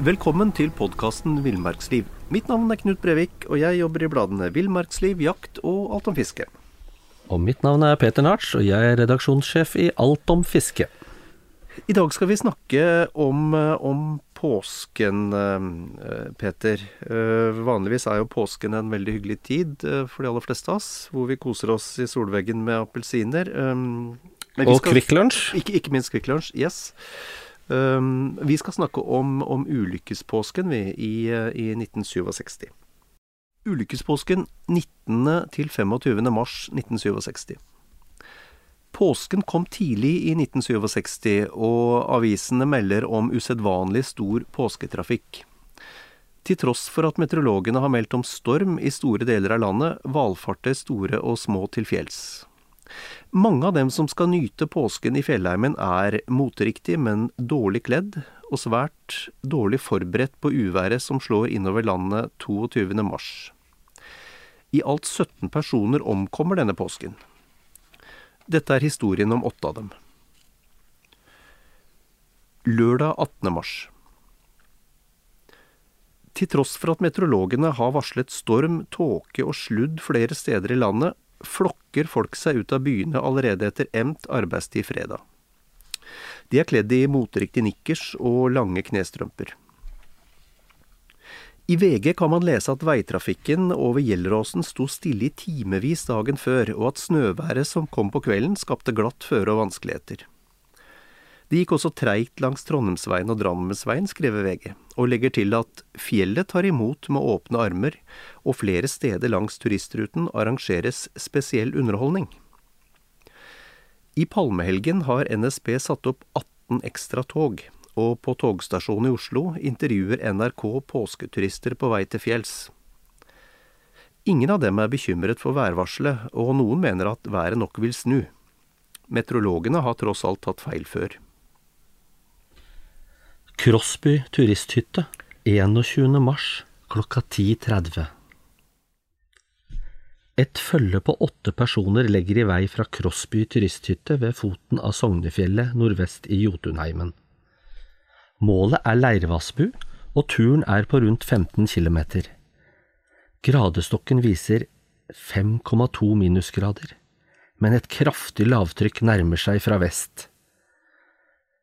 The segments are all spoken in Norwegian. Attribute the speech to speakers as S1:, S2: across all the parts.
S1: Velkommen til podkasten Villmarksliv. Mitt navn er Knut Brevik, og jeg jobber i bladene Villmarksliv, Jakt og Alt om fiske.
S2: Og mitt navn er Peter Narts, og jeg er redaksjonssjef i Alt om fiske.
S1: I dag skal vi snakke om, eh, om påsken, eh, Peter. Eh, vanligvis er jo påsken en veldig hyggelig tid for de aller fleste av oss, hvor vi koser oss i solveggen med appelsiner.
S2: Og Kvikk Lunsj.
S1: Ikke, ikke minst Kvikk Lunsj, yes. Um, vi skal snakke om, om ulykkespåsken, vi, i, i 1967. Ulykkespåsken 19. til 25. mars 1967. Påsken kom tidlig i 1967, og avisene melder om usedvanlig stor påsketrafikk. Til tross for at meteorologene har meldt om storm i store deler av landet, valfarter store og små til fjells. Mange av dem som skal nyte påsken i fjellheimen er moteriktige, men dårlig kledd, og svært dårlig forberedt på uværet som slår innover landet 22. mars. I alt 17 personer omkommer denne påsken. Dette er historien om åtte av dem. Lørdag 18. mars. Til tross for at meteorologene har varslet storm, tåke og sludd flere steder i landet, flokker folk seg ut av byene allerede etter endt arbeidstid fredag. De er kledd i moteriktig nikkers og lange knestrømper. I VG kan man lese at veitrafikken over Gjelleråsen sto stille i timevis dagen før, og at snøværet som kom på kvelden skapte glatt føre og vanskeligheter. Det gikk også treigt langs Trondheimsveien og Drammensveien, skriver VG, og legger til at fjellet tar imot med åpne armer, og flere steder langs turistruten arrangeres spesiell underholdning. I palmehelgen har NSB satt opp 18 ekstra tog, og på togstasjonen i Oslo intervjuer NRK påsketurister på vei til fjells. Ingen av dem er bekymret for værvarselet, og noen mener at været nok vil snu. Meteorologene har tross alt tatt feil før.
S2: Crosby turisthytte 21. mars klokka 10.30. Et følge på åtte personer legger i vei fra Crosby turisthytte ved foten av Sognefjellet nordvest i Jotunheimen. Målet er Leirvassbu, og turen er på rundt 15 km. Gradestokken viser 5,2 minusgrader, men et kraftig lavtrykk nærmer seg fra vest.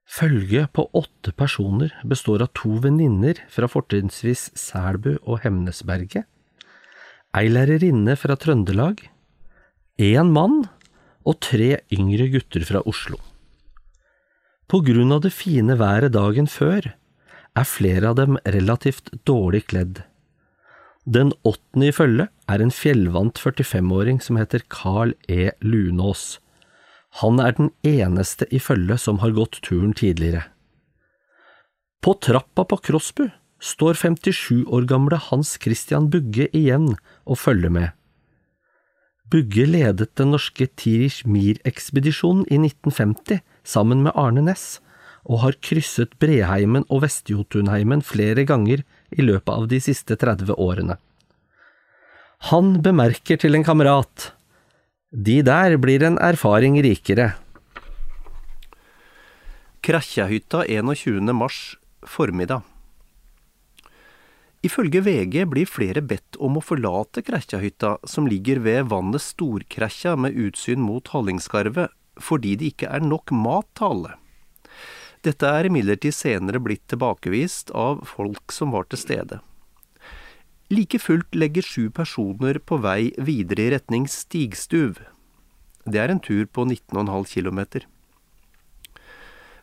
S2: Følget på åtte personer består av to venninner fra fortrinnsvis Selbu og Hemnesberget, ei lærerinne fra Trøndelag, én mann og tre yngre gutter fra Oslo. På grunn av det fine været dagen før er flere av dem relativt dårlig kledd. Den åttende i følget er en fjellvant 45-åring som heter Carl E. Lunås. Han er den eneste i følget som har gått turen tidligere. På trappa på Krossbu står 57 år gamle Hans Christian Bugge igjen og følger med. Bugge ledet den norske Tirish Mir-ekspedisjonen i 1950 sammen med Arne Næss, og har krysset Breheimen og Vest-Jotunheimen flere ganger i løpet av de siste 30 årene. Han bemerker til en kamerat de der blir en erfaring rikere.
S1: Krakkjahytta 21. mars formiddag. Ifølge VG blir flere bedt om å forlate Krekkjahytta, som ligger ved vannet Storkrekkja med utsyn mot Hallingskarvet, fordi det ikke er nok mat til alle. Dette er imidlertid senere blitt tilbakevist av folk som var til stede. Like fullt legger sju personer på vei videre i retning Stigstuv. Det er en tur på 19,5 km.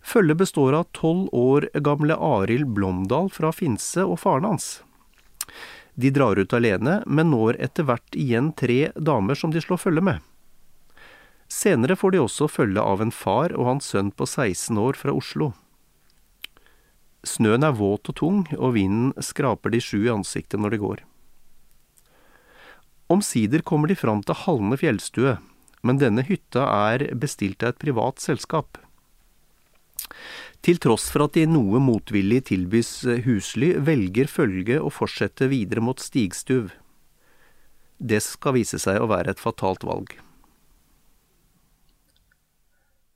S1: Følget består av tolv år gamle Arild Blomdal fra Finse og faren hans. De drar ut alene, men når etter hvert igjen tre damer som de slår følge med. Senere får de også følge av en far og hans sønn på 16 år fra Oslo. Snøen er våt og tung, og vinden skraper de sju i ansiktet når de går. Omsider kommer de fram til Halne fjellstue, men denne hytta er bestilt av et privat selskap. Til tross for at de noe motvillig tilbys husly, velger følget å fortsette videre mot Stigstuv. Det skal vise seg å være et fatalt valg.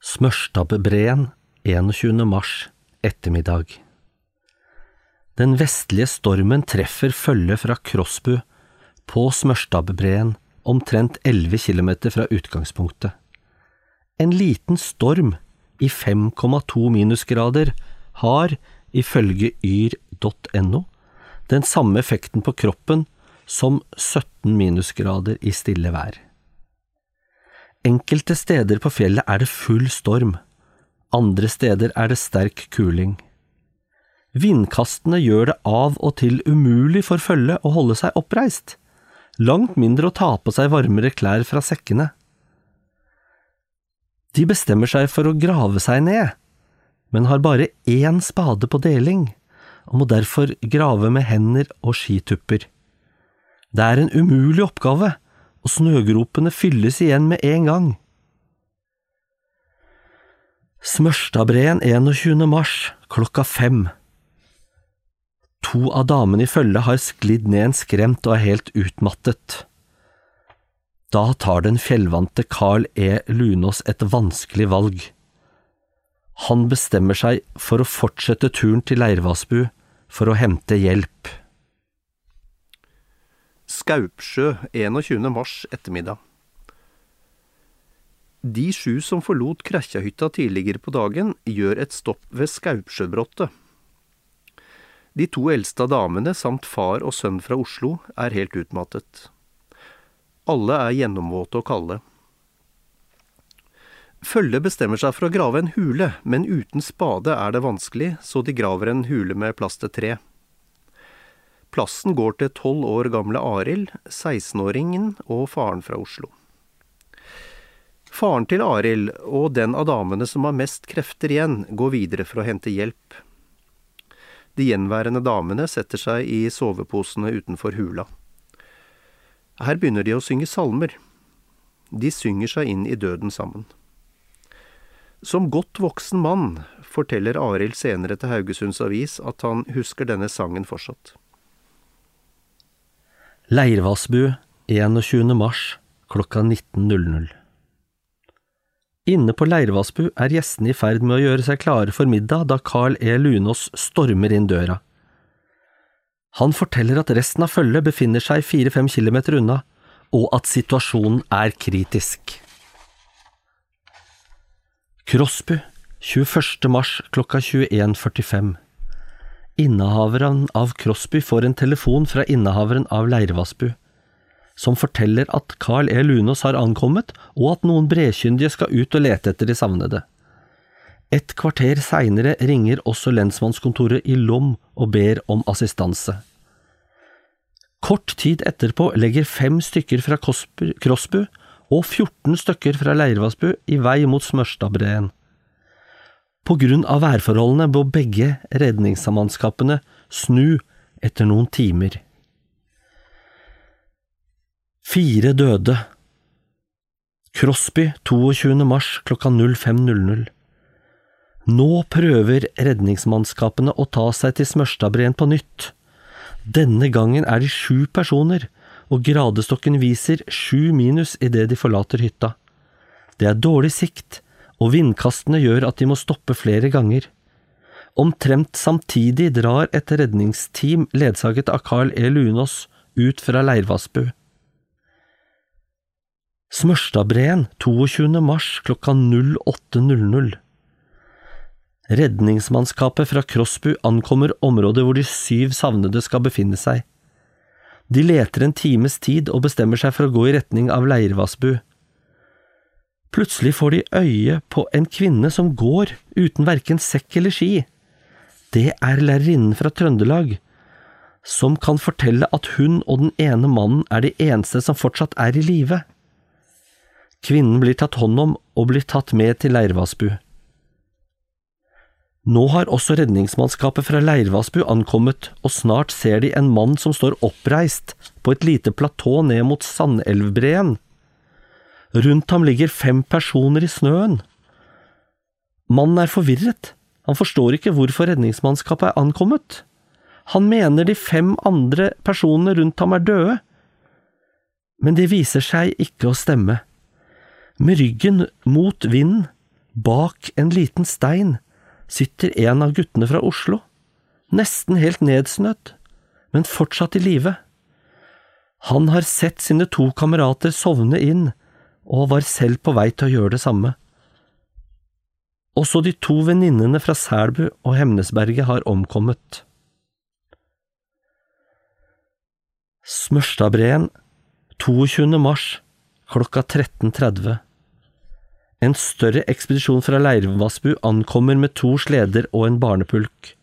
S2: Smørstabbbreen 21. mars ettermiddag. Den vestlige stormen treffer følget fra Krossbu på Smørstabbbreen omtrent 11 km fra utgangspunktet. En liten storm i 5,2 minusgrader har, ifølge yr.no, den samme effekten på kroppen som 17 minusgrader i stille vær. Enkelte steder på fjellet er det full storm, andre steder er det sterk kuling. Vindkastene gjør det av og til umulig for følget å holde seg oppreist, langt mindre å ta på seg varmere klær fra sekkene. De bestemmer seg for å grave seg ned, men har bare én spade på deling, og må derfor grave med hender og skitupper. Det er en umulig oppgave, og snøgropene fylles igjen med en gang. Smørstadbreen 21. mars klokka fem. To av damene i følget har sklidd ned en skremt og er helt utmattet. Da tar den fjellvante Carl E. Lunås et vanskelig valg. Han bestemmer seg for å fortsette turen til Leirvassbu for å hente hjelp.
S1: Skaupsjø 21. mars ettermiddag. De sju som forlot Krekkjahytta tidligere på dagen, gjør et stopp ved Skaupsjøbrottet. De to eldste av damene samt far og sønn fra Oslo er helt utmattet. Alle er gjennomvåte og kalde. Følget bestemmer seg for å grave en hule, men uten spade er det vanskelig, så de graver en hule med plass til tre. Plassen går til tolv år gamle Arild, 16-åringen og faren fra Oslo. Faren til Arild og den av damene som har mest krefter igjen, går videre for å hente hjelp. De gjenværende damene setter seg i soveposene utenfor hula. Her begynner de å synge salmer. De synger seg inn i døden sammen. Som godt voksen mann forteller Arild senere til Haugesunds Avis at han husker denne sangen fortsatt.
S2: Leirvassbu 21. mars klokka 19.00 Inne på Leirvassbu er gjestene i ferd med å gjøre seg klare for middag da Carl E. Lunås stormer inn døra. Han forteller at resten av følget befinner seg fire–fem kilometer unna, og at situasjonen er kritisk. Krossbu 21. mars klokka 21.45 Innehaveren av Crosby får en telefon fra innehaveren av Leirvassbu, som forteller at Carl E. Lunås har ankommet, og at noen bredkyndige skal ut og lete etter de savnede. Et kvarter seinere ringer også lensmannskontoret i Lom og ber om assistanse. Kort tid etterpå legger fem stykker fra Krossbu og 14 stykker fra Leirvassbu i vei mot Smørstadbreen. På grunn av værforholdene må begge redningsmannskapene snu etter noen timer. Fire døde. Crosby 22. mars klokka 05.00. Nå prøver redningsmannskapene å ta seg til Smørstadbreen på nytt. Denne gangen er de sju personer, og gradestokken viser sju minus idet de forlater hytta. Det er dårlig sikt, og vindkastene gjør at de må stoppe flere ganger. Omtrent samtidig drar et redningsteam ledsaget av Carl E. Lunås ut fra Leirvassbu. Smørstadbreen 22. mars klokka 08.00 Redningsmannskapet fra Krossbu ankommer området hvor de syv savnede skal befinne seg. De leter en times tid og bestemmer seg for å gå i retning av Leirvassbu. Plutselig får de øye på en kvinne som går uten verken sekk eller ski. Det er lærerinnen fra Trøndelag, som kan fortelle at hun og den ene mannen er de eneste som fortsatt er i live. Kvinnen blir tatt hånd om og blir tatt med til Leirvassbu. Nå har også redningsmannskapet fra Leirvassbu ankommet, og snart ser de en mann som står oppreist på et lite platå ned mot Sandelvbreen. Rundt ham ligger fem personer i snøen. Mannen er forvirret, han forstår ikke hvorfor redningsmannskapet er ankommet. Han mener de fem andre personene rundt ham er døde. Men det viser seg ikke å stemme. Med ryggen mot vinden, bak en liten stein, sitter en av guttene fra Oslo, nesten helt nedsnødd, men fortsatt i live. Han har sett sine to kamerater sovne inn, og var selv på vei til å gjøre det samme. Også de to venninnene fra Selbu og Hemnesberget har omkommet. Smørstadbreen 22. mars klokka 13.30 En større ekspedisjon fra Leirvassbu ankommer med to sleder og en barnepulk.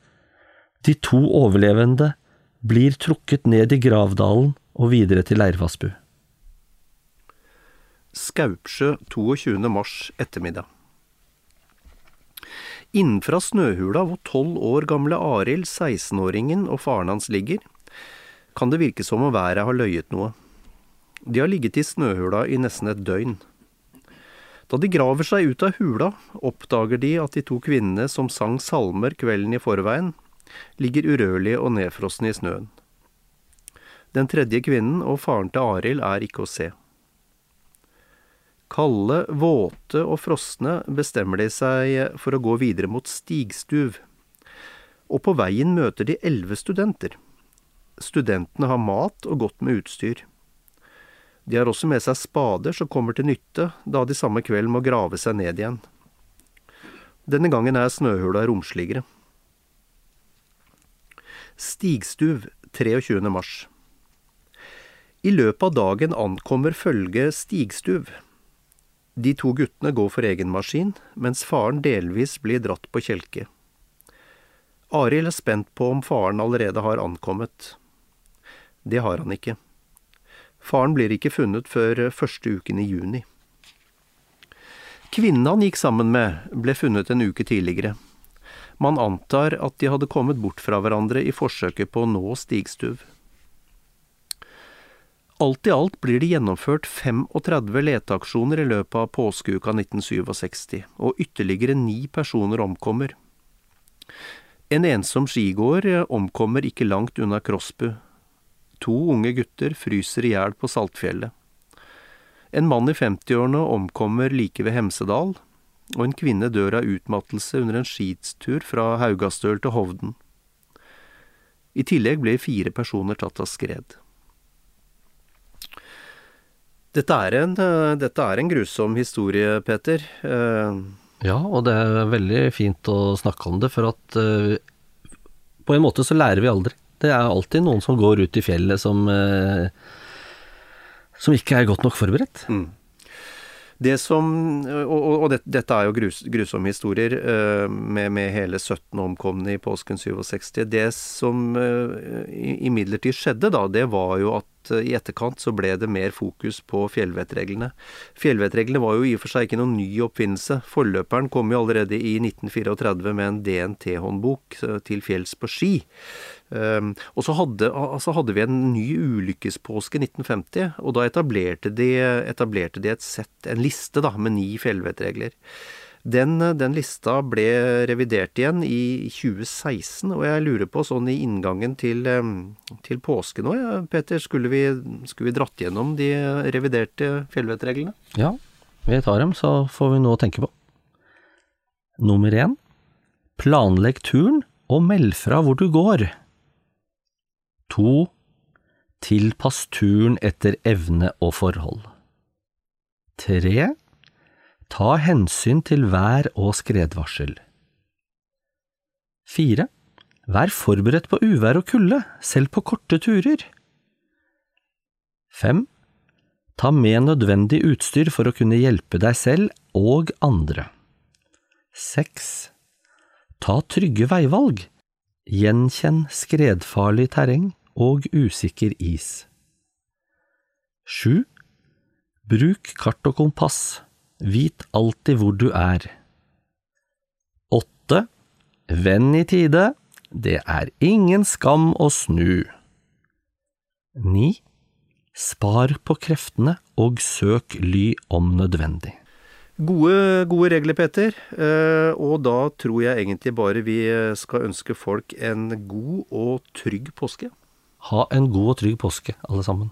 S2: De to overlevende blir trukket ned i Gravdalen og videre til Leirvassbu.
S1: Skaupsjø 22. mars ettermiddag. Innenfra snøhula hvor tolv år gamle Arild, 16-åringen og faren hans ligger, kan det virke som om været har løyet noe. De har ligget i snøhula i nesten et døgn. Da de graver seg ut av hula, oppdager de at de to kvinnene som sang salmer kvelden i forveien, ligger urørlige og nedfrosne i snøen. Den tredje kvinnen og faren til Arild er ikke å se. Kalde, våte og frosne bestemmer de seg for å gå videre mot Stigstuv. Og på veien møter de elleve studenter. Studentene har mat og godt med utstyr. De har også med seg spader som kommer til nytte, da de samme kveld må grave seg ned igjen. Denne gangen er snøhula romsligere. Stigstuv 23. mars. I løpet av dagen ankommer følget Stigstuv. De to guttene går for egen maskin, mens faren delvis blir dratt på kjelke. Arild er spent på om faren allerede har ankommet. Det har han ikke. Faren blir ikke funnet før første uken i juni. Kvinnen han gikk sammen med, ble funnet en uke tidligere. Man antar at de hadde kommet bort fra hverandre i forsøket på å nå Stigstuv. Alt i alt blir det gjennomført 35 leteaksjoner i løpet av påskeuka 1967, og ytterligere ni personer omkommer. En ensom skigåer omkommer ikke langt unna Krossbu. To unge gutter fryser i hjel på Saltfjellet. En mann i 50-årene omkommer like ved Hemsedal, og en kvinne dør av utmattelse under en skitur fra Haugastøl til Hovden. I tillegg ble fire personer tatt av skred. Dette er, en, dette er en grusom historie, Peter. Eh,
S2: Ja, og det er veldig fint å snakke om det, for at eh, på en måte så lærer vi aldri. Det er alltid noen som går ut i fjellet som, eh, som ikke er godt nok forberedt.
S1: Det som, og, og, det, dette er jo grus, grusomme historier, eh, med, med hele 17 omkomne i påsken 67. Det som eh, imidlertid skjedde da, det var jo at eh, i etterkant så ble det mer fokus på fjellvettreglene. Fjellvettreglene var jo i og for seg ikke noen ny oppfinnelse. Forløperen kom jo allerede i 1934 med en DNT-håndbok eh, til fjells på ski. Um, og så hadde, altså hadde vi en ny ulykkespåske 1950, og da etablerte de, etablerte de et sett, en liste da, med ni fjellvettregler. Den, den lista ble revidert igjen i 2016, og jeg lurer på, sånn i inngangen til, til påske nå, ja, Peter, skulle vi, skulle vi dratt gjennom de reviderte fjellvettreglene?
S2: Ja, vi tar dem, så får vi noe å tenke på. Nummer én. Planlegg turen og meld fra hvor du går. 2. Tilpass turen etter evne og forhold. 3. Ta hensyn til vær og skredvarsel. 4. Vær forberedt på uvær og kulde, selv på korte turer. 5. Ta med nødvendig utstyr for å kunne hjelpe deg selv og andre. 6. Ta trygge veivalg. Gjenkjenn skredfarlig terreng og usikker is. 7. Bruk kart og kompass. Vit alltid hvor du er. Åtte. Vend i tide. Det er ingen skam å snu. Ni. Spar på kreftene og søk ly om nødvendig.
S1: Gode, gode regler, Peter. Eh, og da tror jeg egentlig bare vi skal ønske folk en god og trygg påske.
S2: Ha en god og trygg påske, alle sammen.